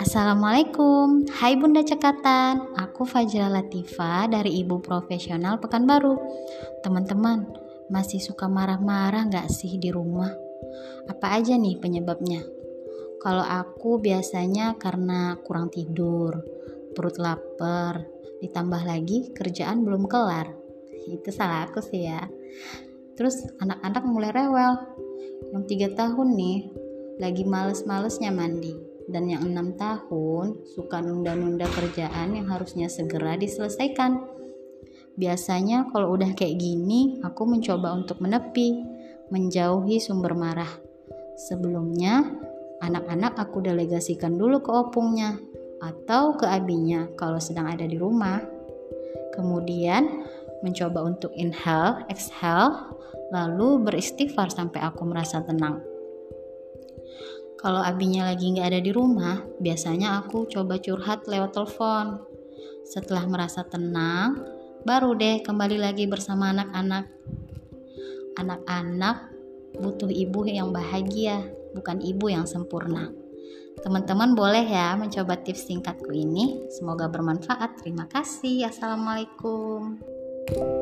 Assalamualaikum, hai Bunda Cekatan Aku Fajra Latifa dari Ibu Profesional Pekanbaru Teman-teman, masih suka marah-marah gak sih di rumah? Apa aja nih penyebabnya? Kalau aku biasanya karena kurang tidur, perut lapar, ditambah lagi kerjaan belum kelar. Itu salah aku sih ya. Terus anak-anak mulai rewel. Yang tiga tahun nih, lagi males-malesnya mandi dan yang enam tahun suka nunda-nunda kerjaan yang harusnya segera diselesaikan. Biasanya kalau udah kayak gini, aku mencoba untuk menepi, menjauhi sumber marah. Sebelumnya, anak-anak aku delegasikan dulu ke opungnya atau ke abinya kalau sedang ada di rumah. Kemudian, mencoba untuk inhale, exhale, lalu beristighfar sampai aku merasa tenang. Kalau abinya lagi nggak ada di rumah, biasanya aku coba curhat lewat telepon. Setelah merasa tenang, baru deh kembali lagi bersama anak-anak. Anak-anak butuh ibu yang bahagia, bukan ibu yang sempurna. Teman-teman boleh ya mencoba tips singkatku ini. Semoga bermanfaat. Terima kasih. Assalamualaikum. thank you